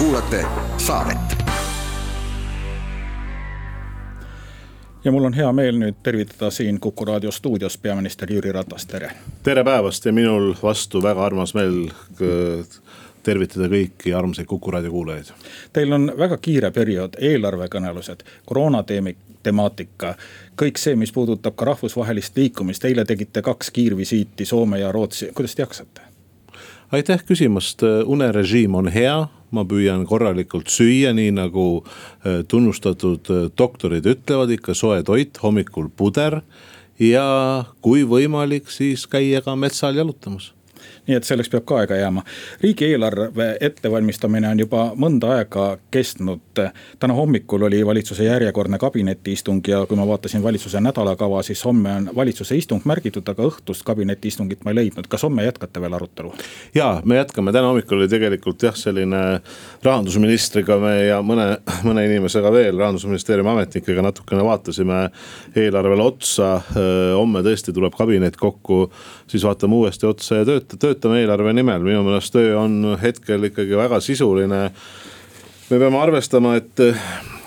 kuulate saadet. ja mul on hea meel nüüd tervitada siin Kuku raadio stuudios peaminister Jüri Ratas, tere. tere päevast ja minul vastu väga armas meel tervitada kõiki armsaid Kuku raadio kuulajaid. Teil on väga kiire periood, eelarvekõnelused, koroonateemik, temaatika, kõik see, mis puudutab ka rahvusvahelist liikumist, eile tegite kaks kiirvisiiti Soome ja Rootsi, kuidas te jaksate? aitäh küsimast, unerežiim on hea ma püüan korralikult süüa, nii nagu äh, tunnustatud äh, doktorid ütlevad, ikka soe toit, hommikul puder. ja kui võimalik, siis käia ka metsal jalutamas nii et selleks peab ka aega jääma. riigieelarve ettevalmistamine on juba mõnda aega kestnud. täna hommikul oli valitsuse järjekordne kabinetiistung ja kui ma vaatasin valitsuse nädalakava, siis homme on valitsuse istung märgitud, aga õhtust kabinetiistungit ma ei leidnud. kas homme jätkate veel arutelu? ja me jätkame, täna hommikul oli tegelikult jah, selline rahandusministriga me ja mõne, mõne inimesega veel, rahandusministeeriumi ametnikega natukene vaatasime eelarvele otsa. homme tõesti tuleb kabinet kokku, siis vaatame uuesti otsa ja tööta, töötame eelarve nimel, minu meelest töö on hetkel ikkagi väga sisuline. me peame arvestama, et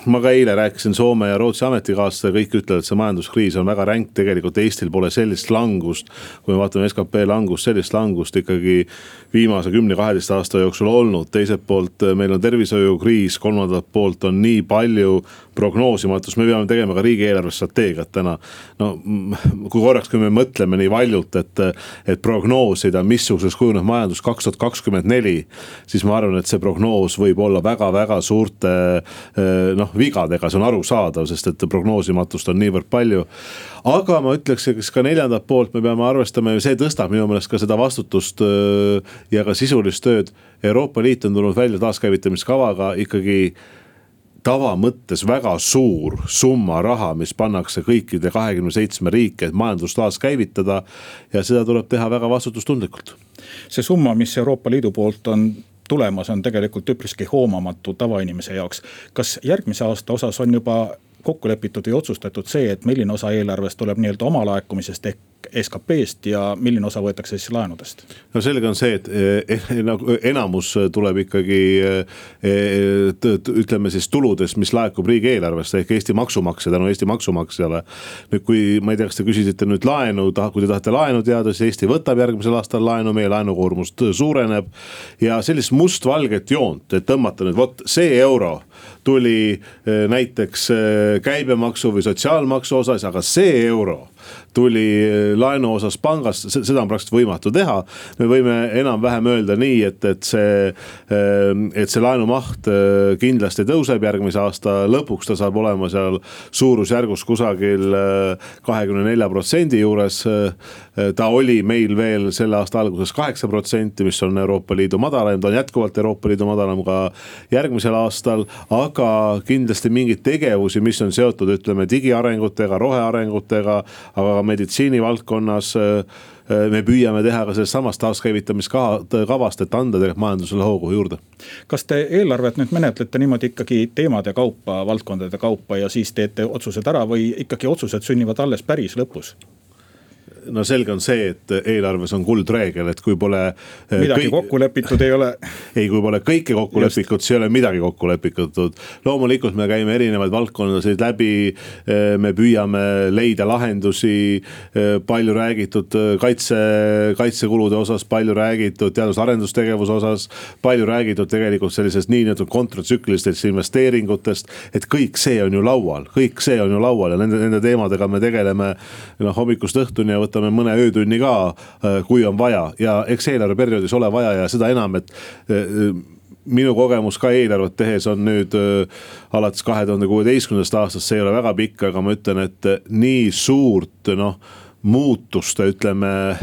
ma ka eile rääkisin Soome ja Rootsi ametikaaslastega, kõik ütlevad, et see majanduskriis on väga ränk, tegelikult Eestil pole sellist langust. kui me vaatame skp langust, sellist langust ikkagi viimase kümne-kaheteist aasta jooksul olnud, teiselt poolt meil on tervishoiukriis, kolmandalt poolt on nii palju prognoosimatust, me peame tegema ka riigieelarve strateegiat täna. no kui korraks, kui me mõtleme nii valjult, et, et prognoosida, missuguseks kujuneb majandus kaks tuhat kakskümmend neli. siis ma arvan, et see prognoos võib olla väga-väga suurte noh, vigadega, see on arusaadav, sest et prognoosimatust on niivõrd palju. aga ma ütleks, eks ka neljandalt poolt me peame arvestama ja see tõstab minu meelest ka seda vastutust ja ka sisulist tööd. Euroopa Liit on tulnud välja taaskäivitamiskavaga ikkagi tava mõttes väga suur summa raha, mis pannakse kõikide kahekümne seitsme riiki, et majandus taaskäivitada. ja seda tuleb teha väga vastutustundlikult. see summa, mis Euroopa Liidu poolt on tulemas, on tegelikult üpriski hoomamatu tavainimese jaoks. kas järgmise aasta osas on juba kokku lepitud või otsustatud see, et milline osa eelarvest tuleb nii-öelda omalaekumisest ehk SKP-st ja milline osa võetakse siis laenudest? no selge on see, et eh, nagu enamus tuleb ikkagi eh, ütleme siis tuludest, mis laekub riigieelarvesse ehk Eesti maksumaksja tänu Eesti maksumaksjale. nüüd, kui ma ei tea, kas te küsisite nüüd laenu, kui te tahate laenu teada, siis Eesti võtab järgmisel aastal laenu, meie laenukoormus suureneb. ja sellist mustvalget joont, et tõmmata nüüd vot see euro tuli eh, näiteks käibemaksu või sotsiaalmaksu osas, aga see euro tuli laenu osas pangast, seda on praktiliselt võimatu teha. me võime enam-vähem öelda nii, et, et see, ehm, et see laenumaht eh, kindlasti tõuseb järgmise aasta lõpuks, ta saab olema seal suurusjärgus kusagil eh, kahekümne nelja protsendi juures. Ta oli meil veel selle aasta alguses kaheksa protsenti, mis on Euroopa Liidu madalaim, ta on jätkuvalt Euroopa Liidu madalam ka järgmisel aastal. aga kindlasti mingeid tegevusi, mis on seotud, ütleme digiarengutega, rohearengutega, aga meditsiinivaldkonnas äh, äh, me püüame teha ka sellest samast taaskäivitamiskavast, et anda tegelikult majandusele hoogu juurde. kas te eelarvet nüüd menetlete niimoodi ikkagi teemade kaupa, valdkondade kaupa ja siis teete otsused ära või ikkagi otsused sünnivad alles päris lõpus? No selge on see, et eelarves on kuldreegel, et kui pole. Eh, midagi kõik... kokku lepitud ei ole. ei, kui pole kõike kokku Just. lepitud, siis ei ole midagi kokku lepitud. loomulikult me käime erinevaid valdkondasid läbi. Eh, me püüame leida lahendusi, eh, palju räägitud kaitse, kaitsekulude osas, palju räägitud teadus-arendustegevuse osas. palju räägitud tegelikult sellisest niinimetatud kontratsüklilistest investeeringutest, et kõik see on ju laual, kõik see on ju laual ja nende, nende teemadega me tegeleme noh hommikust õhtuni ja võtame võtame mõne öötunni ka, äh, kui on vaja. Ja eks eelarveperioodis ole vaja ja seda enam, et äh, minu kogemus ka eelarvet tehes on nüüd äh, alates kahe tuhande kuueteistkümnendast aastast, see ei ole väga pikk, aga ma ütlen, et nii suurt noh muutuste, ütleme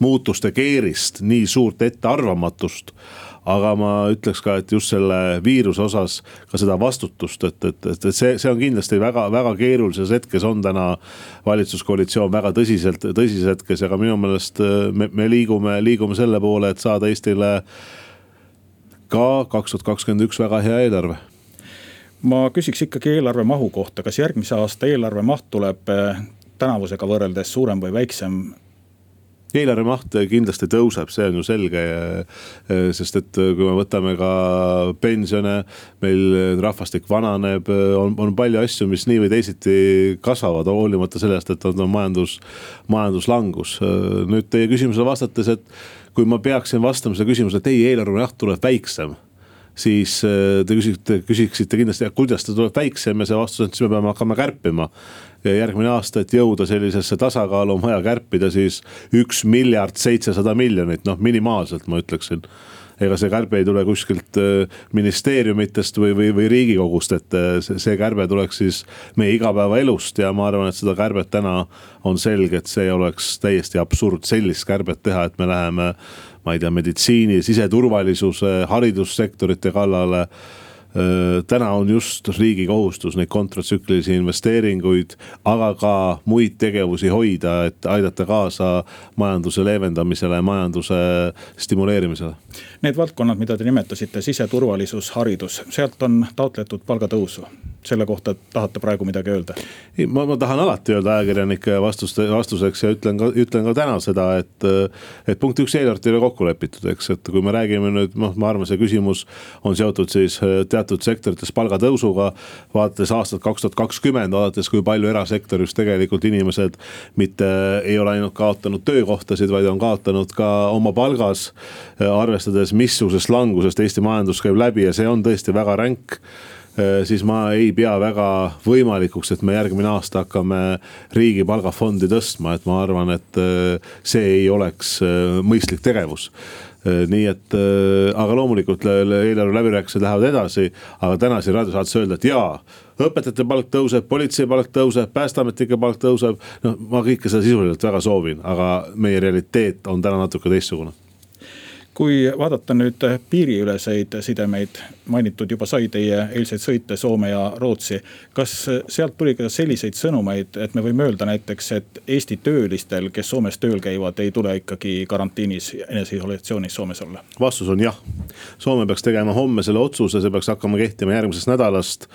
muutuste keerist, nii suurt ettearvamatust aga ma ütleks ka, et just selle viiruse osas ka seda vastutust, et, et, et, see, see on kindlasti väga-väga keerulises hetkes on täna valitsuskoalitsioon väga tõsiselt, tõsises hetkes, aga minu meelest äh, me, me liigume, liigume selle poole, et saada Eestile ka kaks tuhat kakskümmend üks väga hea eelarve. Ma küsiks ikkagi eelarve mahu kohta, kas järgmise aasta eelarve maht tuleb äh, tänavusega võrreldes suurem või väiksem eelarve maht kindlasti tõuseb, see on ju selge. sest et kui me võtame ka pensione, meil rahvastik vananeb, on, on palju asju, mis nii või teisiti kasvavad, hoolimata sellest, et on majandus, majanduslangus. nüüd teie küsimusele vastates, et kui ma peaksin vastama selle küsimusele, et ei, eelarve maht tuleb väiksem siis te küsite, küsiksite kindlasti, kuidas ta tuleb väiksem ja see vastus on, et siis me peame hakkama kärpima järgmine aasta, et jõuda sellisesse tasakaalu, on vaja kärpida siis üks miljard seitsesada miljonit, noh minimaalselt ma ütleksin ega see kärbe ei tule kuskilt äh, ministeeriumitest või, või, või riigikogust, et äh, see, kärbe tuleks siis meie igapäevaelust ja ma arvan, et seda kärbet täna on selge, et see oleks täiesti absurd sellist kärbet teha, et me läheme. ma ei tea, meditsiini, siseturvalisuse, haridussektorite kallale täna on just riigi kohustus neid kontratsüklilisi investeeringuid, aga ka muid tegevusi hoida, et aidata kaasa majanduse leevendamisele, majanduse stimuleerimisele. Need valdkonnad, mida te nimetasite, siseturvalisus, haridus, sealt on taotletud palgatõusu selle kohta tahate praegu midagi öelda? ei, ma, ma tahan alati öelda ajakirjanike vastuste, vastuseks ja ütlen ka, ütlen ka täna seda, et. et punkt üks, eelarvet ei ole kokku lepitud, eks, et kui me räägime nüüd, noh, ma arvan, see küsimus on seotud siis äh, teatud sektorites palgatõusuga. vaadates aastat kaks tuhat kakskümmend, vaadates, kui palju erasektoris tegelikult inimesed mitte ei ole ainult kaotanud töökohtasid, vaid on kaotanud ka oma palgas. Äh, arvestades, missugusest langusest Eesti majandus käib läbi ja see on tõesti väga ränk siis ma ei pea väga võimalikuks, et me järgmine aasta hakkame riigi palgafondi tõstma, et ma arvan, et äh, see ei oleks äh, mõistlik tegevus nii et, aga loomulikult eelarve läbirääkimised lähevad edasi, aga täna siin raadiosaates öelda, et jaa õpetajate palk tõuseb, politsei palk tõuseb, päästeametnike palk tõuseb. noh, ma kõike seda sisuliselt väga soovin, aga meie realiteet on täna natuke teistsugune kui vaadata nüüd piiriüleseid sidemeid, mainitud juba sai teie eilseid sõite Soome ja Rootsi. kas sealt tuli ka selliseid sõnumeid, et me võime öelda näiteks, et Eesti töölistel, kes Soomes tööl käivad, ei tule ikkagi karantiinis, eneseisolatsioonis Soomes olla? vastus on jah. Soome peaks tegema homme selle otsuse, see peaks hakkama kehtima järgmisest nädalast.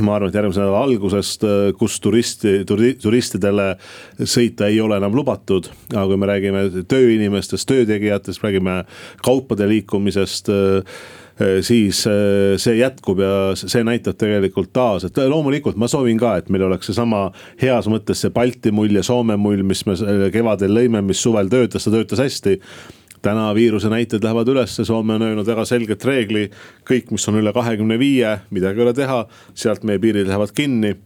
ma arvan, et järgmise nädala algusest, kus turisti, turistidele sõita ei ole enam lubatud. aga kui me räägime tööinimestest, töötegijatest, räägime räägime kaupade liikumisest äh, äh, siis äh, see jätkub ja see näitab tegelikult taas, et loomulikult ma soovin ka, et meil oleks seesama heas mõttes see Balti mull ja Soome mull, mis me kevadel lõime, mis suvel töötas, ta töötas hästi. Täna viiruse näitajad lähevad ülesse, Soome on öelnud väga selget reegli, kõik, mis on üle kahekümne viie, midagi ei ole teha, sealt meie piirid lähevad kinni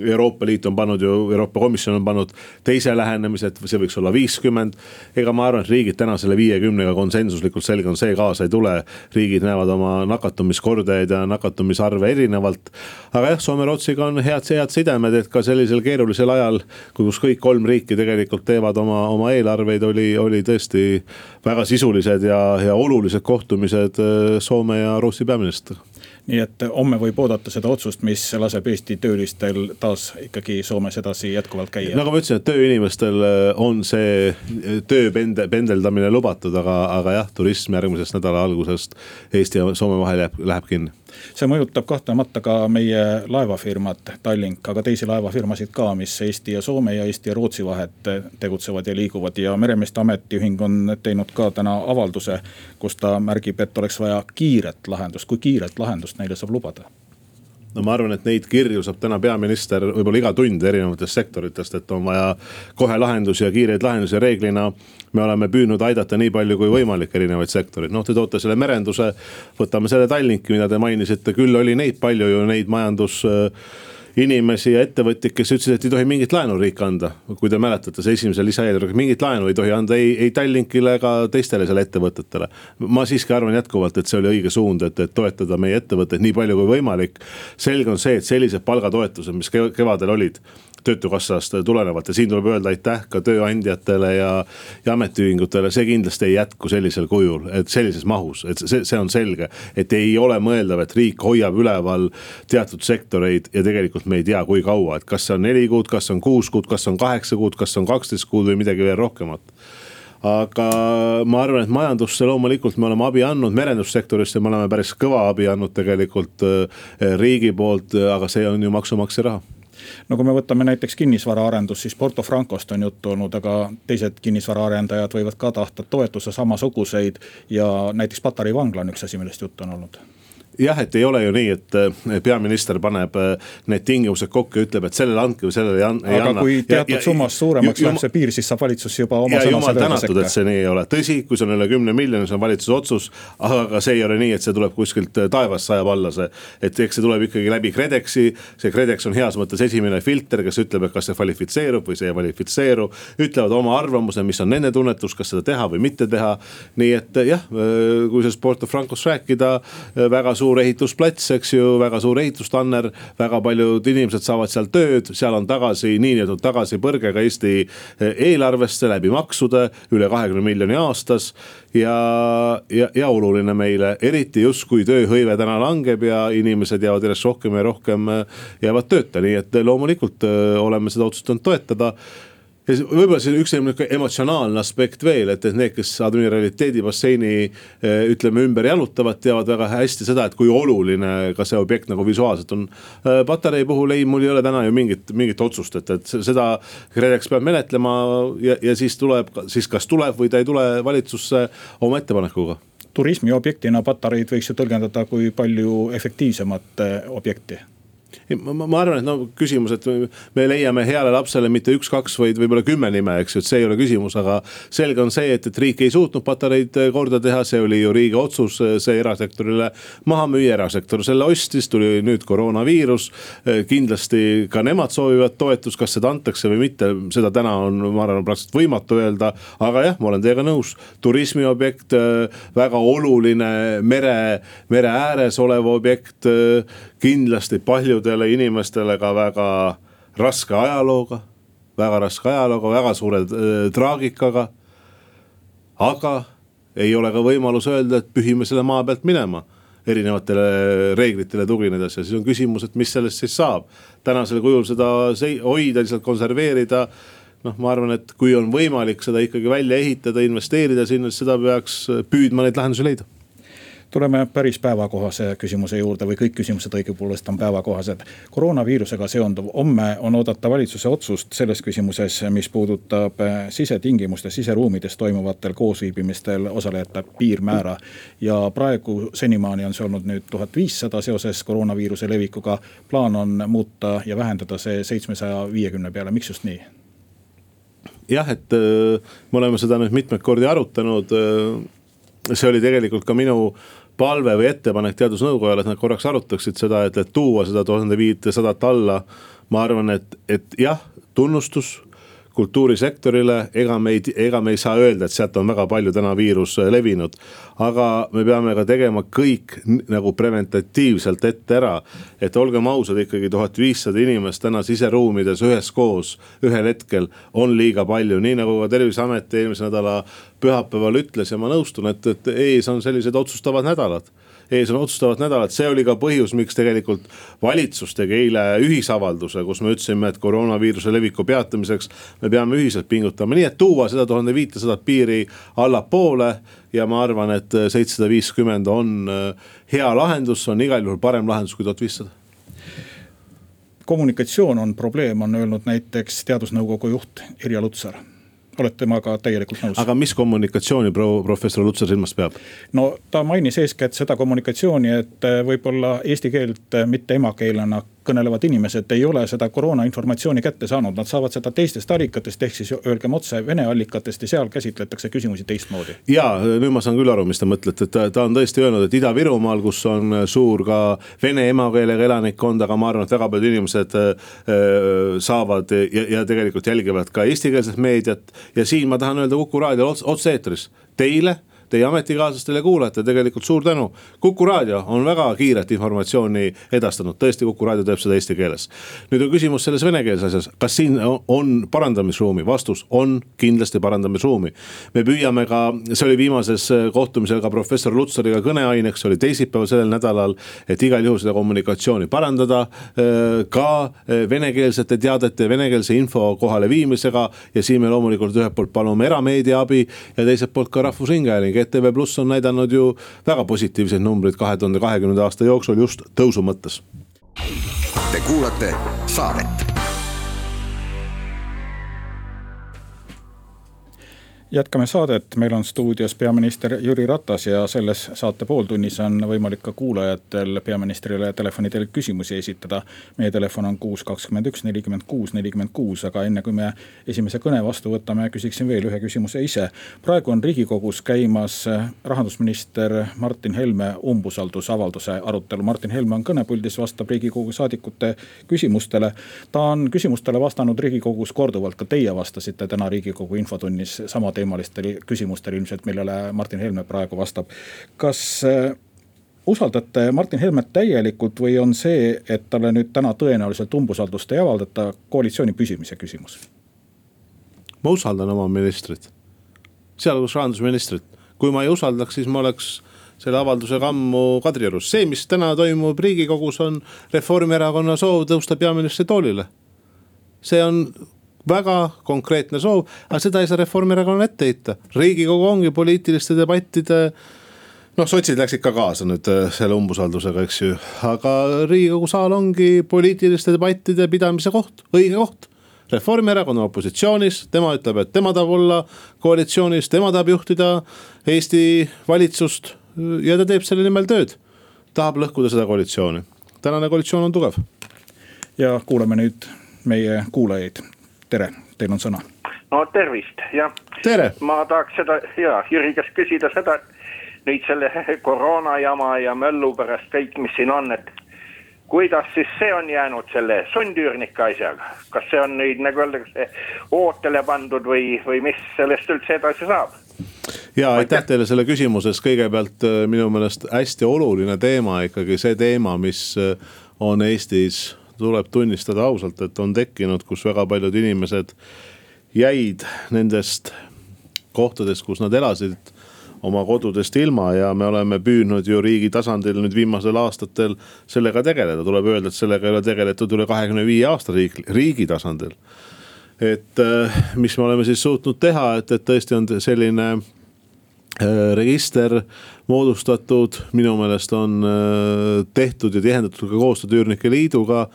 Euroopa Liit on pannud ju, Euroopa Komisjon on pannud teise lähenemise, et see võiks olla viiskümmend. ega ma arvan, et riigid täna selle viiekümnega konsensuslikult selge on see kaasa ei tule. riigid näevad oma nakatumiskordajaid ja nakatumisarve erinevalt. aga jah, Soome-Rootsiga on head, head sidemed, et ka sellisel keerulisel ajal, kus kõik kolm riiki tegelikult teevad oma, oma eelarveid, oli, oli tõesti väga sisulised ja, ja olulised kohtumised äh, Soome ja Rootsi peaministriga nii et homme võib oodata seda otsust, mis laseb Eesti töölistel taas ikkagi Soomes edasi jätkuvalt käia. nagu ma ütlesin, et tööinimestel äh, on see äh, töö pende, pendeldamine lubatud, aga, aga jah, turism järgmisest nädala algusest Eesti ja Soome vahel jääb, läheb kinni see mõjutab kahtlemata ka meie laevafirmat Tallink, aga teisi laevafirmasid ka, mis Eesti ja Soome ja Eesti ja Rootsi vahet tegutsevad ja liiguvad. Ja meremeeste ametiühing on teinud ka täna avalduse, kus ta märgib, et oleks vaja kiiret lahendust, kui kiiret lahendust neile saab lubada no ma arvan, et neid kirju saab täna peaminister võib-olla iga tund erinevatest sektoritest, et on vaja kohe lahendusi ja kiireid lahendusi, reeglina. me oleme püüdnud aidata nii palju kui võimalik erinevaid sektoreid, noh, te toote selle merenduse. võtame selle Tallinki, mida te mainisite, küll oli neid palju ju neid majandus inimesi ja ettevõtjaid, kes ütlesid, et ei tohi mingit laenu riik anda. kui te mäletate, see esimese lisaeelarvega mingit laenu ei tohi anda ei, ei Tallinkile ega teistele seal ettevõtetele. ma siiski arvan jätkuvalt, et see oli õige suund, et, et toetada meie ettevõtteid nii palju kui võimalik. selge on see, et sellised palgatoetused, mis kevadel olid töötukassast tulenevalt. Ja siin tuleb öelda aitäh ka tööandjatele ja, ja ametiühingutele, see kindlasti ei jätku sellisel kujul, et sellises mahus, et see, see on selge. et ei ole mõeldav, et riik hoiab üleval teatud sektoreid ja tegelikult me ei tea, kui kaua, et kas see on neli kuud, kas on kuus kuud, kas on kaheksa kuud, kas on kaksteist kuud või midagi veel rohkemat. Aga ma arvan, et majandusse loomulikult me oleme abi andnud, merendussektorisse me oleme päris kõva abi andnud tegelikult eh, riigi poolt, aga see on ju maksumaksja raha no kui me võtame näiteks kinnisvaraarendust, siis Porto Francost on juttu olnud, aga teised kinnisvaraarendajad võivad ka tahta toetuse samasuguseid ja näiteks Patarei vangla on üks asi, millest juttu on olnud jah, et ei ole ju nii, et eh, peaminister paneb eh, need tingimused kokku ja ütleb, et sellele andke või sellele ei anna. aga kui teatud ja, summast suuremaks läheb see piir, siis saab valitsus juba oma ja jumal tänatud, et see nii ei ole, tõsi, kui see on üle kümne miljoni, see on valitsuse otsus. aga see ei ole nii, et see tuleb kuskilt eh, taevast sajab alla see, et eks see tuleb ikkagi läbi KredExi. see KredEx on heas mõttes esimene filter, kes ütleb, et kas see kvalifitseerub või see ei kvalifitseeru. ütlevad oma arvamuse, mis on nende tunnetus, kas seda teha või mitte teha. nii et jah, kui sellest Porto Francost rääkida, väga suur ehitusplats, eks ju, väga suur ehitustanner. väga paljud inimesed saavad seal tööd, seal on tagasi, niinimetatud tagasipõrge ka Eesti eh, eelarvesse läbi maksude, üle kahekümne miljoni aastas. ja, ja, ja oluline meile, eriti just kui tööhõive täna langeb ja inimesed jäävad järjest rohkem ja rohkem eh, jäävad tööta, nii et loomulikult eh, oleme seda otsustanud toetada ja võib-olla siin üks niisugune emotsionaalne aspekt veel, et, et need, kes admiraliteedibasseini eh, ütleme ümber jalutavad, teavad väga hästi seda, et kui oluline ka see objekt nagu visuaalselt on. Eh, Patarei puhul ei, mul ei ole täna ju mingit, mingit otsust, et, et seda KredEx peab menetlema ja, ja siis tuleb, siis kas tuleb või ta ei tule valitsusse oma ettepanekuga turismiobjektina Patareid võiks ju tõlgendada kui palju efektiivsemat eh, objekti ma, ma arvan, et no küsimus, et me leiame heale lapsele mitte üks-kaks, vaid võib-olla kümme nime, eks ju, et see ei ole küsimus, aga. selge on see, et, et riik ei suutnud patareid eh, korda teha, see oli ju riigi otsus, eh, see erasektorile maha müüa, erasektor selle ostis, tuli nüüd koroonaviirus. Eh, kindlasti ka nemad soovivad toetust, kas seda antakse või mitte, seda täna on, ma arvan, praktiliselt võimatu öelda. aga jah, ma olen teiega nõus, turismiobjekt, väga oluline mere, mere ääres olev objekt kindlasti paljudele inimestele ka väga raske ajalooga, väga raske ajalooga, väga suure äh, traagikaga. aga ei ole ka võimalus öelda, et pühime selle maa pealt minema erinevatele reeglitele tuginedes ja siis on küsimus, et mis sellest siis saab. tänasel kujul seda hoida, lihtsalt konserveerida. noh, ma arvan, et kui on võimalik seda ikkagi välja ehitada, investeerida sinna, siis seda peaks püüdma neid lahendusi leida tuleme päris päevakohase küsimuse juurde või kõik küsimused õigupoolest on päevakohased. koroonaviirusega seonduv, homme on oodata valitsuse otsust selles küsimuses, mis puudutab eh, sisetingimustes, siseruumides toimuvatel koosviibimistel osalejate piirmäära. ja praegu senimaani on see olnud nüüd tuhat viissada seoses koroonaviiruse levikuga. plaan on muuta ja vähendada see seitsmesaja viiekümne peale, miks just nii? jah, et äh, me oleme seda nüüd mitmeid kordi arutanud äh, see oli tegelikult ka minu palve või ettepanek teadusnõukojale, et nad korraks arutaksid seda, et, et tuua seda tuhande viitesadat alla. ma arvan, et, et jah, tunnustus kultuurisektorile, ega me ei, ega me ei saa öelda, et sealt on väga palju täna viirus äh, levinud. aga me peame ka tegema kõik nagu preventatiivselt ette ära. et olgem ausad, ikkagi tuhat viissada inimest täna siseruumides üheskoos ühel hetkel on liiga palju, nii nagu ka terviseamet eelmise nädala pühapäeval ütles ja ma nõustun, et, et ees on sellised otsustavad nädalad ees on otsustavat nädalat, see oli ka põhjus, miks tegelikult valitsus tegi eile ühisavalduse, kus me ütlesime, et koroonaviiruse leviku peatamiseks me peame ühiselt pingutama, nii et tuua seda tuhande viitesadat piiri allapoole ja ma arvan, et seitsesada viiskümmend on äh, hea lahendus, on igal juhul parem lahendus kui tuhat viissada. Kommunikatsioon on probleem, on öelnud näiteks teadusnõukogu juht Irja Lutsar oled temaga täielikult nõus. aga mis kommunikatsiooni proua professor Lutsar silmas peab? no ta mainis eeskätt seda kommunikatsiooni, et võib-olla eesti keelt mitte emakeelena kõnelevad inimesed ei ole seda koroona informatsiooni kätte saanud, nad saavad seda teistest allikatest, ehk siis öelgem otse vene allikatest ja seal käsitletakse küsimusi teistmoodi. ja nüüd ma saan küll aru, mis te mõtlete, et ta on tõesti öelnud, et Ida-Virumaal, kus on suur ka vene emakeelega elanikkond, aga ma arvan, et väga paljud inimesed äh, saavad ja, ja tegelikult jälgivad ka eestikeelset meediat. ja siin ma tahan öelda Kuku raadiol otse-eetris, teile teie ametikaaslastele ja kuulajatele tegelikult suur tänu. kuku raadio on väga kiiret informatsiooni edastanud, tõesti, Kuku raadio teeb seda eesti keeles. nüüd on küsimus selles venekeelses asjas, kas siin on parandamisruumi, vastus on kindlasti parandamisruumi. me püüame ka, see oli viimases kohtumisel ka professor Lutsariga kõneaineks, oli teisipäeval sellel nädalal. et igal juhul seda kommunikatsiooni parandada äh, ka äh, venekeelsete teadete, venekeelse info kohale viimisega. ja siin me loomulikult ühelt poolt palume erameedia abi ja teiselt poolt ka Rahvusringhääling ETV Pluss on näidanud ju väga positiivseid numbreid kahe tuhande kahekümnenda aasta jooksul just tõusu mõttes. Te kuulate saadet jätkame saadet, meil on stuudios peaminister Jüri Ratas ja selles saate pooltunnis on võimalik ka kuulajatel peaministrile telefoni teel küsimusi esitada. meie telefon on kuus, kakskümmend üks, nelikümmend kuus, nelikümmend kuus, aga enne kui me esimese kõne vastu võtame, küsiksin veel ühe küsimuse ise. praegu on riigikogus käimas rahandusminister Martin Helme umbusaldusavalduse arutelu. Martin Helme on kõnepuldis, vastab riigikogu saadikute küsimustele. ta on küsimustele vastanud riigikogus korduvalt, ka teie vastasite täna riigikogu infotunnis sama teema teemalistele küsimustele ilmselt, millele Martin Helme praegu vastab. kas äh, usaldate Martin Helmet täielikult või on see, et talle nüüd täna tõenäoliselt umbusaldust ei avaldata, koalitsiooni püsimise küsimus? ma usaldan oma ministrit, sealhulgas rahandusministrit. kui ma ei usaldaks, siis ma oleks selle avaldusega ammu Kadriorus. see, mis täna toimub riigikogus, on Reformierakonna soov tõusta peaministri toolile. see on väga konkreetne soov, aga seda ei saa Reformierakonnale ette heita. riigikogu ongi poliitiliste debattide noh, sotsid läksid ka kaasa nüüd äh, selle umbusaldusega, eks ju, aga riigikogu saal ongi poliitiliste debattide pidamise koht, õige koht. Reformierakond on opositsioonis, tema ütleb, et tema tahab olla koalitsioonis, tema tahab juhtida Eesti valitsust ja ta teeb selle nimel tööd. tahab lõhkuda seda koalitsiooni, tänane koalitsioon on tugev. ja kuulame nüüd meie kuulajaid tere, teil on sõna. no tervist, jah. ma tahaks seda ja Jüri käest küsida seda, et nüüd selle koroona jama ja möllu pärast kõik, mis siin on, et kuidas siis see on jäänud selle sundüürnike asjaga, kas see on nüüd nagu öeldakse ootele pandud või, või mis sellest üldse edasi saab? ja aitäh teile selle küsimuse eest, kõigepealt äh, minu meelest hästi oluline teema ikkagi see teema, mis äh, on Eestis tuleb tunnistada ausalt, et on tekkinud, kus väga paljud inimesed jäid nendest kohtadest, kus nad elasid oma kodudest ilma ja me oleme püüdnud ju riigi tasandil nüüd viimasel aastatel sellega tegeleda, tuleb öelda, et sellega ei ole tegeletud üle kahekümne viie aasta riik, riigi tasandil. et äh, mis me oleme siis suutnud teha, et, et tõesti on selline register moodustatud, minu meelest on äh, tehtud ja tihendatud ka koostööd Üürnike Liiduga.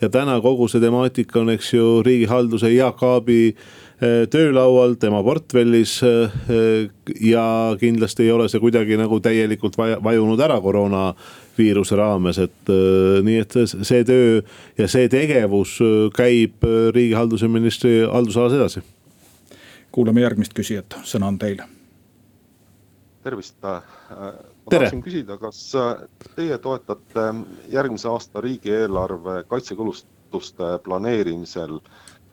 ja täna kogu see temaatika on, eks ju, riigihalduse Jaak Aabi äh, töölaual, tema portfellis. Äh, ja kindlasti ei ole see kuidagi nagu täielikult vajunud ära koroonaviiruse raames, et nii, et see töö ja see tegevus käib riigihalduse ministri haldusalas edasi. kuulame järgmist küsijat, sõna on teil tervist. Äh, ma tahtsin küsida, kas äh, teie toetate järgmise aasta riigieelarve kaitsekulutuste planeerimisel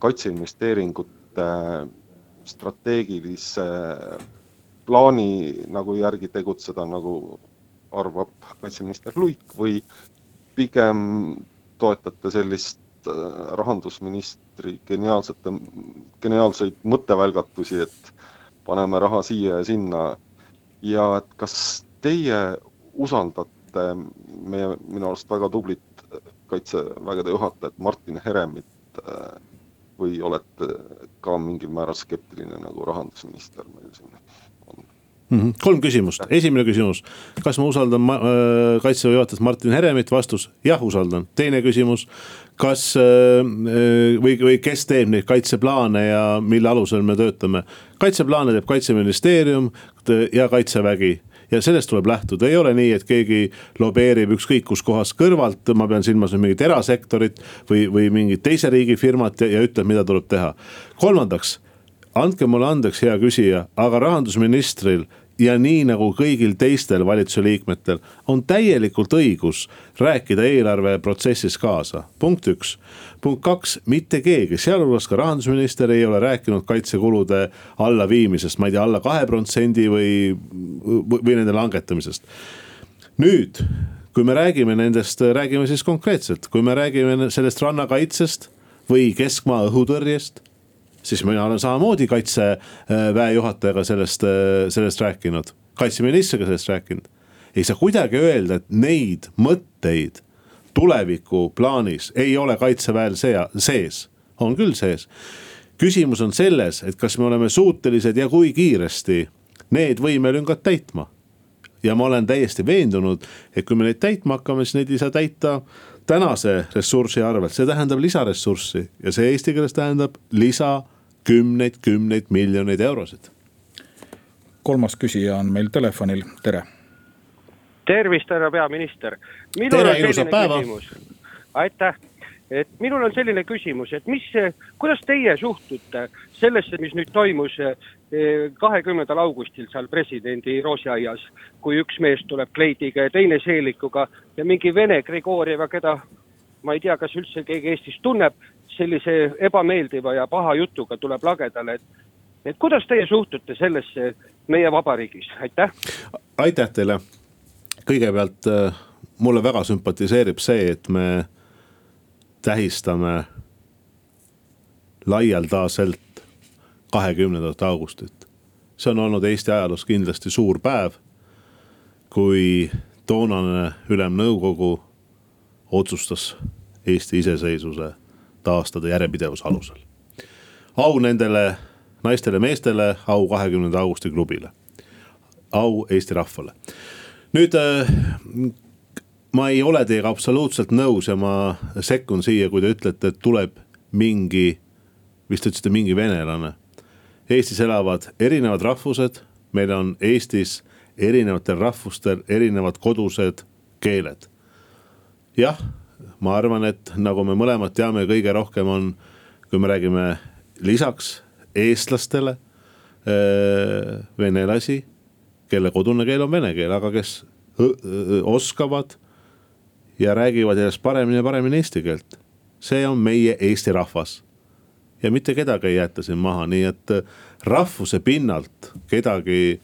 kaitseinvesteeringute strateegilise plaani nagu järgi tegutseda, nagu arvab kaitseminister Luik või pigem toetate sellist äh, rahandusministri geniaalsete, geniaalseid mõttevälgatusi, et paneme raha siia ja sinna ja et kas teie usaldate meie minu arust väga tublit kaitsevägede juhatajat Martin Heremit äh, või olete ka mingil määral skeptiline nagu rahandusminister meil siin on? Mhm. kolm küsimust, esimene küsimus, kas ma usaldan ma, äh, kaitseväe juhatajat Martin Heremit, vastus jah, usaldan. teine küsimus, kas äh, äh või, või kes teeb neid kaitseplaane ja mille alusel me töötame. kaitseplaane teeb kaitseministeerium ja kaitsevägi ja sellest tuleb lähtuda, ei ole nii, et keegi lobeerib ükskõik kuskohast kõrvalt, ma pean silmas mingit erasektorit või, või mingit teise riigi firmat ja, ja ütleb, mida tuleb teha. kolmandaks, andke mulle andeks, hea küsija, aga rahandusministril ja nii nagu kõigil teistel valitsuse liikmetel on täielikult õigus rääkida eelarveprotsessis kaasa, punkt üks. punkt kaks, mitte keegi, sealhulgas ka rahandusminister ei ole rääkinud kaitsekulude allaviimisest, ma ei tea, alla kahe protsendi või, või nende langetamisest. nüüd, kui me räägime nendest, räägime siis konkreetselt, kui me räägime sellest rannakaitsest või keskmaa õhutõrjest siis mina olen samamoodi kaitseväe juhatajaga sellest, sellest rääkinud, kaitseministriga sellest rääkinud. ei saa kuidagi öelda, et neid mõtteid tuleviku plaanis ei ole kaitseväel sea, sees, on küll sees. küsimus on selles, et kas me oleme suutelised ja kui kiiresti need võimelüngad täitma. ja ma olen täiesti veendunud, et kui me neid täitma hakkame, siis neid ei saa täita tänase ressursi arvelt, see tähendab lisaressurssi ja see eesti keeles tähendab lisa kümneid, kümneid miljoneid eurosid kolmas küsija on meil telefonil, tere. tervist, härra peaminister. tere, ilusat päeva. aitäh et minul on selline küsimus, et mis, kuidas teie suhtute sellesse, mis nüüd toimus eh, kahekümnendal augustil seal presidendi roosiaias, kui üks mees tuleb kleidiga ja teine seelikuga ja mingi vene Grigorjeva, keda ma ei tea, kas üldse keegi Eestis tunneb, sellise ebameeldiva ja paha jutuga tuleb lagedale, et, et kuidas teie suhtute sellesse meie vabariigis, aitäh. aitäh teile, kõigepealt äh, mulle väga sümpatiseerib see, et me tähistame laialdaselt kahekümnendat augustit. see on olnud Eesti ajaloos kindlasti suur päev, kui toonane Ülemnõukogu otsustas Eesti iseseisvuse taastada järjepidevuse alusel. au nendele naistele-meestele, au kahekümnenda augusti klubile, au Eesti rahvale. nüüd ma ei ole teiega absoluutselt nõus ja ma sekkun siia, kui te ütlete, et tuleb mingi, vist te ütlesite mingi venelane. Eestis elavad erinevad rahvused, meil on Eestis erinevatel rahvustel erinevad kodused keeled. jah, ma arvan, et nagu me mõlemad teame, kõige rohkem on, kui me räägime lisaks eestlastele venelasi, kelle kodune keel on vene keel, aga kes oskavad ja räägivad järjest paremini ja paremini eesti keelt. see on meie Eesti rahvas. ja mitte kedagi ei jäeta siin maha, nii et äh, rahvuse pinnalt kedagi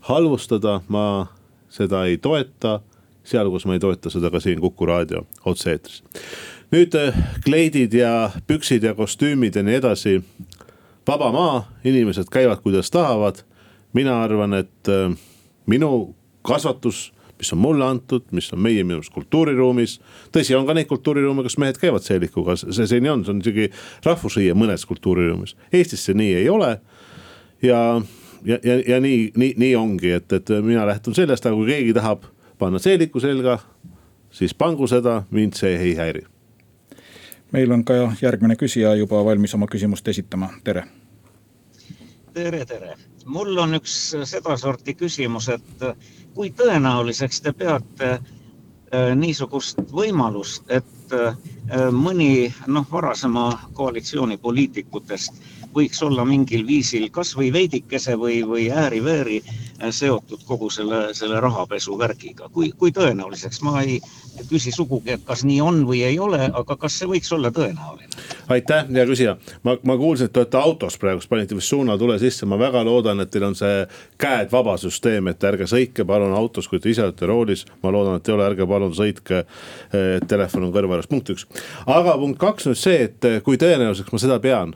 halvustada, ma seda ei toeta. Seal, kus ma ei toeta seda ka siin Kuku raadio otse-eetris. nüüd äh, kleidid ja püksid ja kostüümid ja nii edasi. vaba maa, inimesed käivad, kuidas tahavad. mina arvan, et äh, minu kasvatus mis on mulle antud, mis on meie minu arust kultuuriruumis. tõsi, on ka neid kultuuriruume, kus mehed käivad seelikuga, see, nii on, see on isegi rahvusriie mõnes kultuuriruumis. Eestis see nii ei ole. ja, ja, ja, ja nii, nii, nii ongi, et, et mina lähtun sellest, aga kui keegi tahab panna seeliku selga, siis pangu seda, mind see ei häiri. meil on ka järgmine küsija juba valmis oma küsimust esitama, tere. tere, tere, mul on üks sedasorti küsimus, et kui tõenäoliseks te peate äh, niisugust võimalust, et äh, mõni noh, varasema koalitsiooni poliitikutest võiks olla mingil viisil kasvõi veidikese või, või ääri-veeri seotud kogu selle, selle rahapesu värgiga. kui, kui tõenäoliseks, ma ei küsi sugugi, et kas nii on või ei ole, aga kas see võiks olla tõenäoline? aitäh, hea küsija, ma, ma kuulsin, et te olete autos praegu, panite vist suunatule sisse, ma väga loodan, et teil on see käed vaba süsteem, et ärge sõitke palun autos, kui te ise olete roolis. ma loodan, et ei ole, ärge palun sõitke, telefon on kõrva juures, punkt üks. aga punkt kaks nüüd see, et kui tõenäoliseks ma seda pean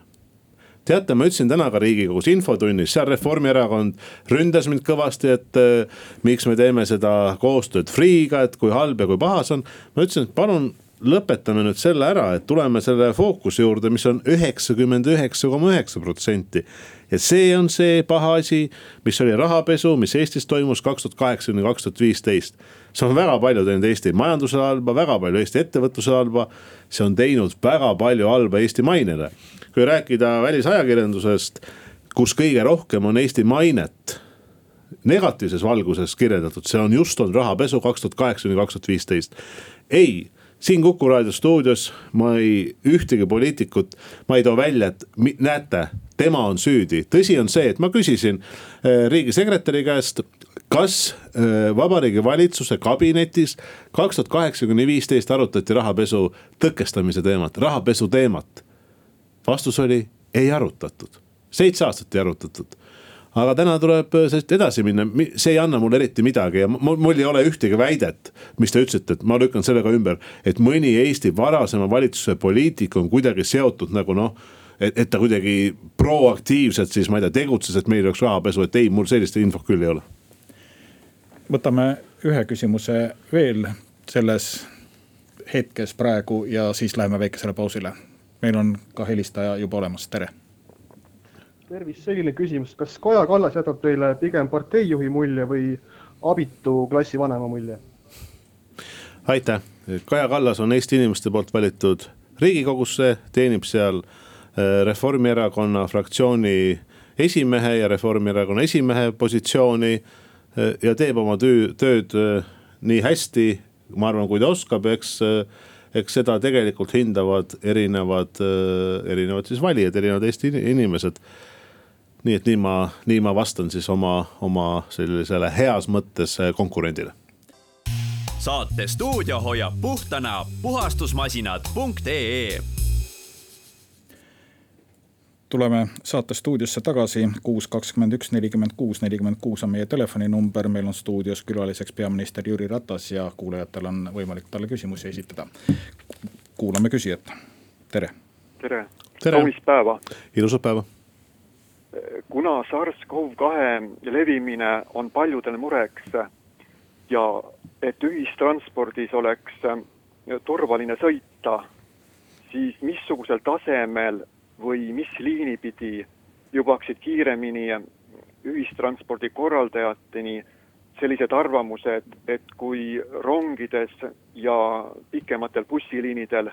teate, ma ütlesin täna ka riigikogus infotunnis, seal Reformierakond ründas mind kõvasti, et äh, miks me teeme seda koostööd Free'ga, et kui halb ja kui paha see on. ma ütlesin, et palun lõpetame nüüd selle ära, et tuleme selle fookuse juurde, mis on üheksakümmend üheksa koma üheksa protsenti. Ja see on see paha asi, mis oli rahapesu, mis Eestis toimus kaks tuhat kaheksa kuni kaks tuhat viisteist. see on väga palju teinud Eesti majandusele halba, väga palju Eesti ettevõtlusele halba. see on teinud väga palju halba Eesti mainele kui rääkida välisajakirjandusest, kus kõige rohkem on Eesti mainet negatiivses valguses kirjeldatud, see on just olnud rahapesu kaks tuhat kaheksa kuni kaks tuhat viisteist. ei, siin Kuku raadio stuudios ma ei, ühtegi poliitikut, ma ei too välja, et näete, tema on süüdi. tõsi on see, et ma küsisin äh, riigisekretäri käest, kas äh, vabariigi valitsuse kabinetis kaks tuhat kaheksa kuni viisteist arutati rahapesu tõkestamise teemat, rahapesu teemat vastus oli, ei arutatud, seitse aastat ei arutatud aga täna tuleb sellest edasi minna, see ei anna mulle eriti midagi ja mul, mul ei ole ühtegi väidet, mis te ütlesite, et ma lükkan selle ka ümber. et mõni Eesti varasema valitsuse poliitik on kuidagi seotud nagu noh, et, et ta kuidagi proaktiivselt siis ma ei tea, tegutses, et meil oleks rahapesu, et ei, mul sellist infot küll ei ole. võtame ühe küsimuse veel selles hetkes praegu ja siis läheme väikesele pausile meil on ka helistaja juba olemas, tere. tervist, selline küsimus, kas Kaja Kallas jätab teile pigem parteijuhi mulje või abitu klassivanema mulje? aitäh, Kaja Kallas on Eesti inimeste poolt valitud riigikogusse, teenib seal äh, Reformierakonna fraktsiooni esimehe ja Reformierakonna esimehe positsiooni ja teeb oma töö, tööd nii hästi, ma arvan, kui ta oskab, eks eks seda tegelikult hindavad erinevad, erinevad siis valijad, erinevad Eesti inimesed. nii et nii ma, nii ma vastan siis oma, oma sellisele heas mõttes konkurendile. saate stuudio hoiab puhtana puhastusmasinad.ee tuleme saate stuudiosse tagasi, kuus, kakskümmend üks, nelikümmend kuus, nelikümmend kuus on meie telefoninumber, meil on stuudios külaliseks peaminister Jüri Ratas ja kuulajatel on võimalik talle küsimusi esitada. kuulame küsijat, tere. tere, tere., kaunist päeva. ilusat päeva. kuna SARS-CoV-2 levimine on paljudele mureks ja et ühistranspordis oleks turvaline sõita, siis missugusel tasemel või mis liini pidi jõuaksid kiiremini ühistranspordi korraldajateni sellised arvamused, et kui rongides ja pikematel bussiliinidel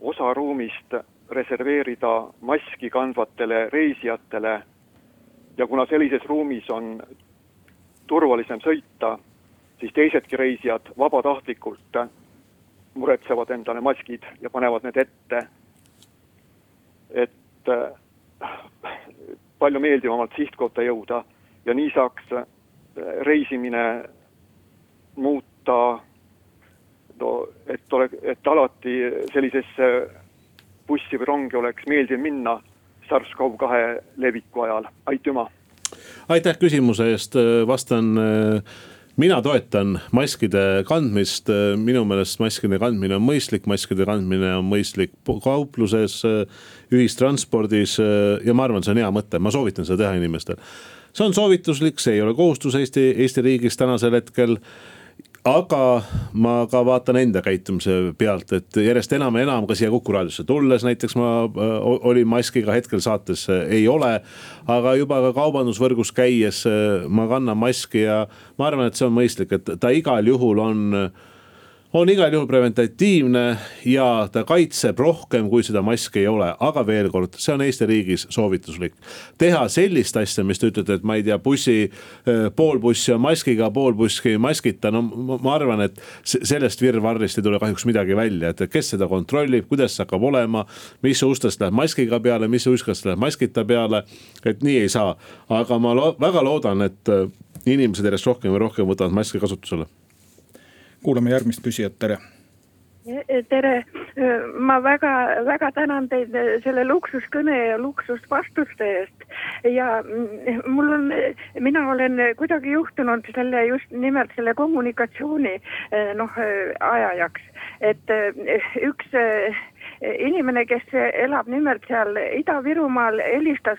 osa ruumist reserveerida maski kandvatele reisijatele ja kuna sellises ruumis on turvalisem sõita, siis teisedki reisijad vabatahtlikult muretsevad endale maskid ja panevad need ette et äh, palju meeldivamalt sihtkohta jõuda ja nii saaks äh, reisimine muuta no et ole, et alati sellisesse bussi või rongi oleks meeldiv minna SARS-CoV-2 leviku ajal, aitüma. aitäh küsimuse eest, vastan äh, mina toetan maskide kandmist, minu meelest maskide kandmine on mõistlik, maskide kandmine on mõistlik kaupluses, ühistranspordis ja ma arvan, see on hea mõte, ma soovitan seda teha inimestel. see on soovituslik, see ei ole kohustus Eesti, Eesti riigis tänasel hetkel aga ma ka vaatan enda käitumise pealt, et järjest enam ja enam ka siia Kuku raadiosse tulles näiteks ma äh, olin maskiga, hetkel saates äh, ei ole. aga juba ka kaubandusvõrgus käies äh, ma kannan maski ja ma arvan, et see on mõistlik, et ta igal juhul on on igal juhul preventatiivne ja ta kaitseb rohkem, kui seda maski ei ole, aga veel kord, see on Eesti riigis soovituslik. teha sellist asja, mis te ütlete, et ma ei tea, bussi, pool bussi on maskiga, pool bussi maskita, no ma arvan, et sellest virvarrist ei tule kahjuks midagi välja, et kes seda kontrollib, kuidas see hakkab olema. mis ustest läheb maskiga peale, mis ustest läheb maskita peale, et nii ei saa, aga ma lo väga loodan, et inimesed järjest rohkem ja rohkem võtavad maski kasutusele kuulame järgmist küsijat, tere. Tere, ma väga-väga tänan teid selle luksuskõne ja luksusvastuste eest. ja mul on, mina olen kuidagi juhtunud selle just nimelt selle kommunikatsiooni noh ajajaks, et üks inimene, kes elab nimelt seal Ida-Virumaal, helistas,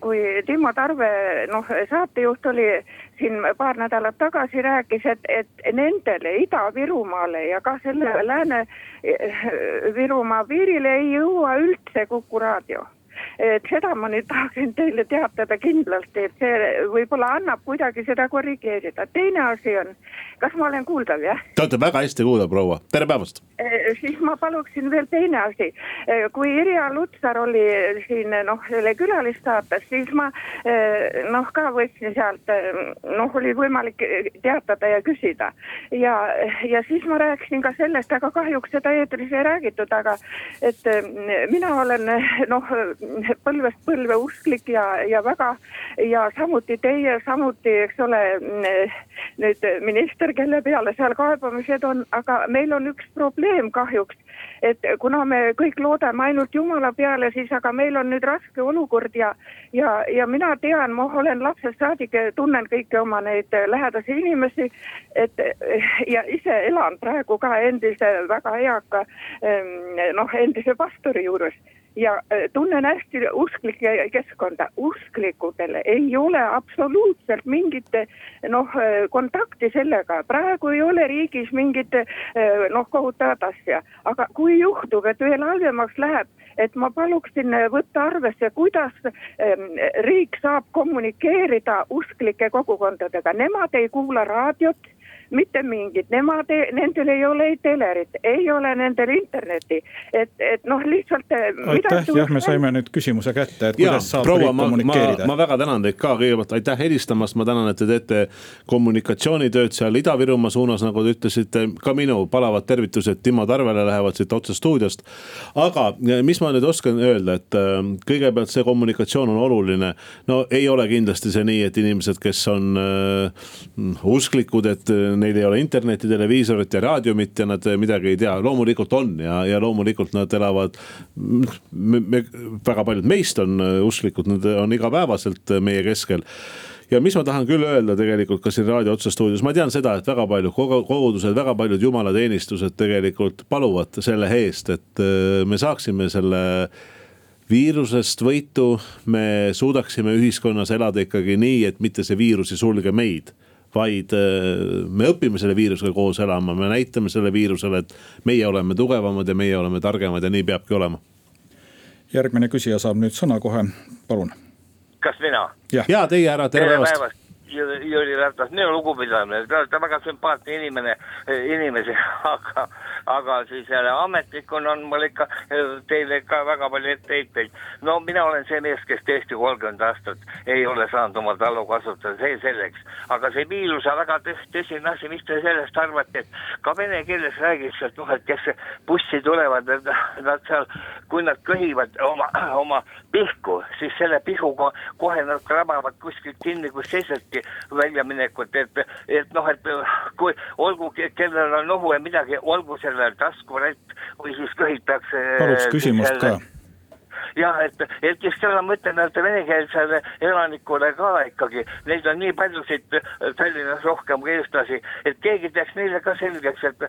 kui Timo Tarve, noh, saatejuht oli siin paar nädalat tagasi rääkis, et, et nendele Ida-Virumaale ja ka selle Lääne-Virumaa piirile ei jõua üldse Kuku raadio et seda ma nüüd tahaksin teile teatada kindlasti, et see võib-olla annab kuidagi seda korrigeerida. teine asi on, kas ma olen kuuldav, jah? Te olete väga hästi kuuldav, proua, tere päevast e,. siis ma paluksin veel teine asi. E, kui Irja Lutsar oli siin noh, selle külalissaates, siis ma e, noh, ka võtsin sealt, noh, oli võimalik teatada ja küsida. ja, ja siis ma rääkisin ka sellest, aga kahjuks seda eetris ei räägitud, aga et mina olen noh põlvest põlve usklik ja, ja väga ja samuti teie, samuti, eks ole, nüüd minister, kelle peale seal kaebamised on, aga meil on üks probleem kahjuks et kuna me kõik loodame ainult Jumala peale, siis aga meil on nüüd raske olukord ja, ja, ja mina tean, ma olen lapsest saadik, tunnen kõiki oma neid lähedasi inimesi, et ja ise elan praegu ka endise väga eaka noh, endise pastori juures ja äh, tunnen hästi usklike keskkonda. usklikudel ei ole absoluutselt mingit noh, äh, kontakti sellega, praegu ei ole riigis mingit äh, noh, kohutavat asja, aga kui juhtub, et veel halvemaks läheb, et ma paluksin võtta arvesse, kuidas ähm, riik saab kommunikeerida usklike kogukondadega, nemad ei kuula raadiot mitte mingit, nemad, nendel ei ole ei telerit, ei ole nendel internetti, et, et noh, lihtsalt. aitäh, jah, me saime nüüd küsimuse kätte, et kuidas saab proua, riik kommunikeerida. ma väga tänan teid ka kõigepealt, aitäh helistamast, ma tänan, et te teete kommunikatsioonitööd seal Ida-Virumaa suunas, nagu te ütlesite, ka minu palavad tervitused Timo Tarvele lähevad siit otse stuudiost. aga mis ma nüüd oskan öelda, et äh, kõigepealt see kommunikatsioon on oluline. no ei ole kindlasti see nii, et inimesed, kes on äh, usklikud, et neil ei ole internetti, televiisorit ja raadiumit ja nad midagi ei tea, loomulikult on ja, ja loomulikult nad elavad. me, me, väga paljud meist on usklikud, nad on igapäevaselt meie keskel. Ja mis ma tahan küll öelda tegelikult ka siin raadio otsestuudios, ma tean seda, et väga palju kogudused, väga paljud jumalateenistused tegelikult paluvad selle eest, et me saaksime selle viirusest võitu, me suudaksime ühiskonnas elada ikkagi nii, et mitte see viirus ei sulge meid vaid äh, me õpime selle viirusega koos elama, me näitame selle viirusele, et meie oleme tugevamad ja meie oleme targemad ja nii peabki olema. järgmine küsija saab nüüd sõna kohe, palun kas mina? ja teie härra, tere päevast. Jüri Ratas, minu lugupidamine, te olete väga sümpaatne inimene, inimesi, aga aga siis jälle ametnikuna on mul ikka teile ka väga palju etteheiteid. no mina olen see mees, kes tõesti kolmkümmend aastat ei ole saanud oma talu kasutada, see selleks. aga see viirus on väga tõsine asi, mis te sellest arvate, et ka vene keeles räägitakse, et noh, et kes bussi tulevad, nad seal, kui nad köhivad oma, oma pihku, siis selle pihuga kohe nad krabavad kuskilt kinni, kus teisedki väljaminekut, et, et noh, et kui olgu, kellel on nohu ja midagi, olgu sellel taskurätt või siis köhitakse. paluks küsimust ka jah, et, et seda ma ütlen, et venekeelsele elanikule ka ikkagi, neid on nii palju siit äh, Tallinnas rohkem kui eestlasi, et keegi teeks neile ka selgeks, et,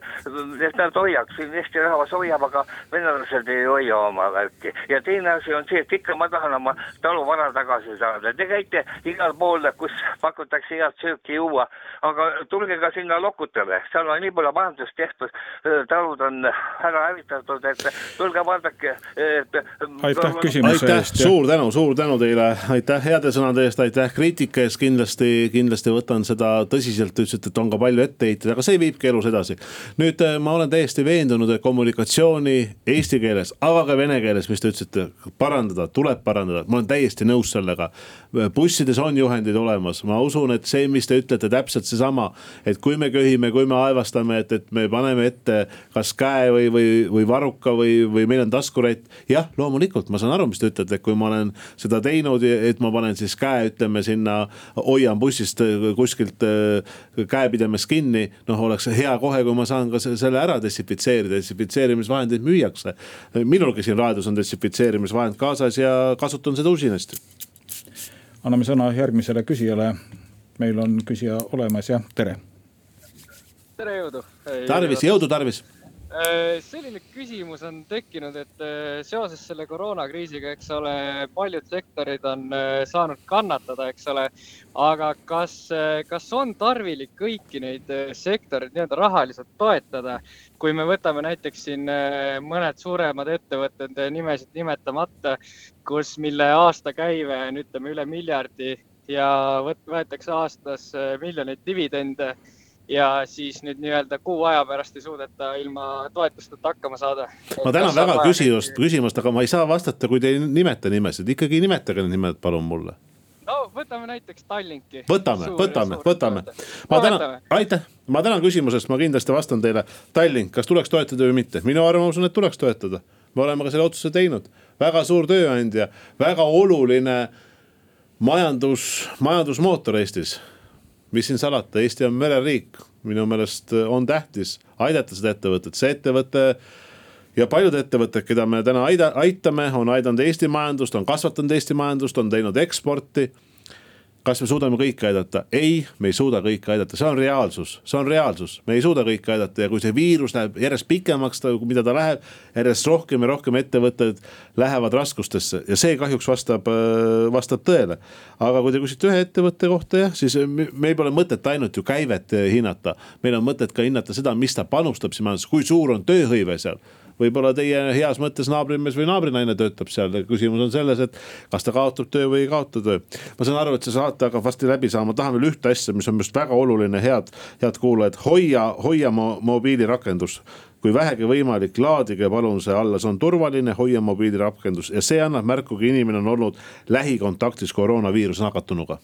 et nad hoiaks, siin Eesti rahvas hoiab, aga venelased ei hoia oma värki. ja teine asi on see, et ikka ma tahan oma taluvara tagasi saada, te käite igal pool, kus pakutakse head sööki juua, aga tulge ka sinna Lokutele, seal on nii palju majandust tehtud, talud on ära hävitatud, et tulge vaadake, et aitäh küsimuse aitäh, eest. suur tänu, suur tänu teile, aitäh heade sõnade eest, aitäh kriitika eest, kindlasti, kindlasti võtan seda tõsiselt, te ütlesite, et on ka palju etteheiteid, aga see viibki elus edasi. nüüd äh, ma olen täiesti veendunud, et kommunikatsiooni eesti keeles, aga ka vene keeles, mis te ütlesite, parandada, tuleb parandada, ma olen täiesti nõus sellega. bussides on juhendid olemas, ma usun, et see, mis te ütlete, täpselt seesama, et kui me köhime, kui me aevastame, et, et me paneme ette kas käe või, või, või varruka või, või meil on taskurätt, jah, loomulikult ma saan aru, mis te ütlete, et kui ma olen seda teinud, et ma panen siis käe, ütleme sinna, hoian bussist äh, kuskilt äh, käepidemes kinni. noh, oleks hea kohe, kui ma saan ka selle ära desinfitseerida, desinfitseerimisvahendeid müüakse. minulgi siin raadios on desinfitseerimisvahend kaasas ja kasutan seda usinasti. anname sõna järgmisele küsijale. meil on küsija olemas ja tere. tere, jõudu. tarvis, jõudu tarvis selline küsimus on tekkinud, et äh, seoses selle koroonakriisiga, eks ole, paljud sektorid on äh, saanud kannatada, eks ole. aga kas, kas on tarvilik kõiki neid sektoreid nii-öelda rahaliselt toetada? kui me võtame näiteks siin mõned suuremad ettevõtted nimesid nimetamata, kus, mille aastakäive on, ütleme üle miljardi ja võetakse aastas miljoneid dividende ja siis nüüd nii-öelda kuu aja pärast ei suudeta ilma toetusteta hakkama saada. ma tänan väga küsimust, küsimust, aga ma ei saa vastata, kui te ei nimeta nimesid, ikkagi nimetage need nimed palun mulle. no võtame näiteks Tallinki. võtame, võtame, võtame. ma tänan, aitäh, ma tänan küsimuse eest, ma kindlasti vastan teile. Tallink, kas tuleks toetada või mitte, minu arvamus on, et tuleks toetada. me oleme ka selle otsuse teinud, väga suur tööandja, väga oluline majandus, majandusmootor Eestis mis siin salata, Eesti on mereriik, minu meelest on tähtis aidata seda ettevõtet, see ettevõte ja paljud ettevõtted, keda me täna aida, aitame, on aidanud Eesti majandust, on kasvatanud Eesti majandust, on teinud eksporti kas me suudame kõiki aidata? ei, me ei suuda kõiki aidata, see on reaalsus, see on reaalsus, me ei suuda kõiki aidata. Ja kui see viirus läheb järjest pikemaks, mida ta läheb, järjest rohkem ja rohkem ettevõtted lähevad raskustesse. Ja see kahjuks vastab, äh, vastab tõele. aga kui te küsite ühe ettevõtte kohta jah, siis meil pole mõtet ainult ju käivet hinnata, meil on mõtet ka hinnata seda, mis ta panustab siin majandusse, kui suur on tööhõive seal võib-olla teie heas mõttes naabrimees või naabrinaine töötab seal, küsimus on selles, et kas ta kaotab töö või ei kaota töö. ma saan aru, et see saate hakkab varsti läbi saama, tahan veel ühte asja, mis on minu arust väga oluline, head, head kuulajad, hoia, hoia mo mobiilirakendus. Kui vähegi võimalik, laadige palun see alla, see on turvaline, hoia mobiilirakendus. Ja see annab märku, kui inimene on olnud lähikontaktis koroonaviiruse nakatunuga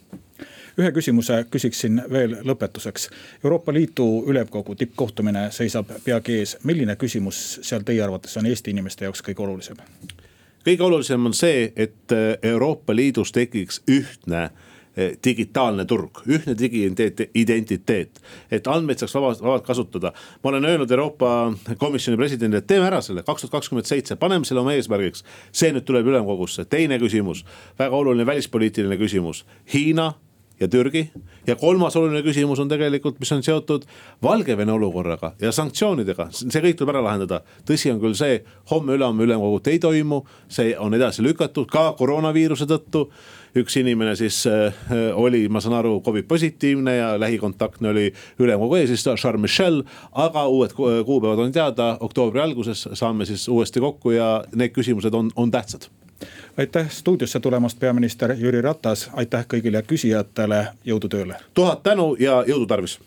ühe küsimuse küsiksin veel lõpetuseks. Euroopa Liidu ülemkogu tippkohtumine seisab peagi ees. milline küsimus seal teie arvates on Eesti inimeste jaoks kõige olulisem? kõige olulisem on see, et Euroopa Liidus tekiks ühtne Eh, digitaalne turg, ühtne digiidentiteet, et andmeid saaks vabalt, vabalt kasutada. ma olen öelnud Euroopa Komisjoni presidendile, et teeme ära selle kaks tuhat kakskümmend seitse, paneme selle oma eesmärgiks. see nüüd tuleb ülemkogusse, teine küsimus, väga oluline välispoliitiline küsimus, Hiina ja Türgi. ja kolmas oluline küsimus on tegelikult, mis on seotud Valgevene olukorraga ja sanktsioonidega, see kõik tuleb ära lahendada. tõsi on küll see, homme-ülehomme ülemkogut ei toimu, see on edasi lükatud ka koroonaviiruse tõttu üks inimene siis äh, oli, ma saan aru, Covid positiivne ja lähikontaktne oli ülemkogu eesistuja Charles Michel. aga uued kuupäevad on teada, oktoobri alguses saame siis uuesti kokku ja need küsimused on, on tähtsad aitäh stuudiosse tulemast, peaminister Jüri Ratas, aitäh kõigile küsijatele, jõudu tööle. tuhat tänu ja jõudu tarvis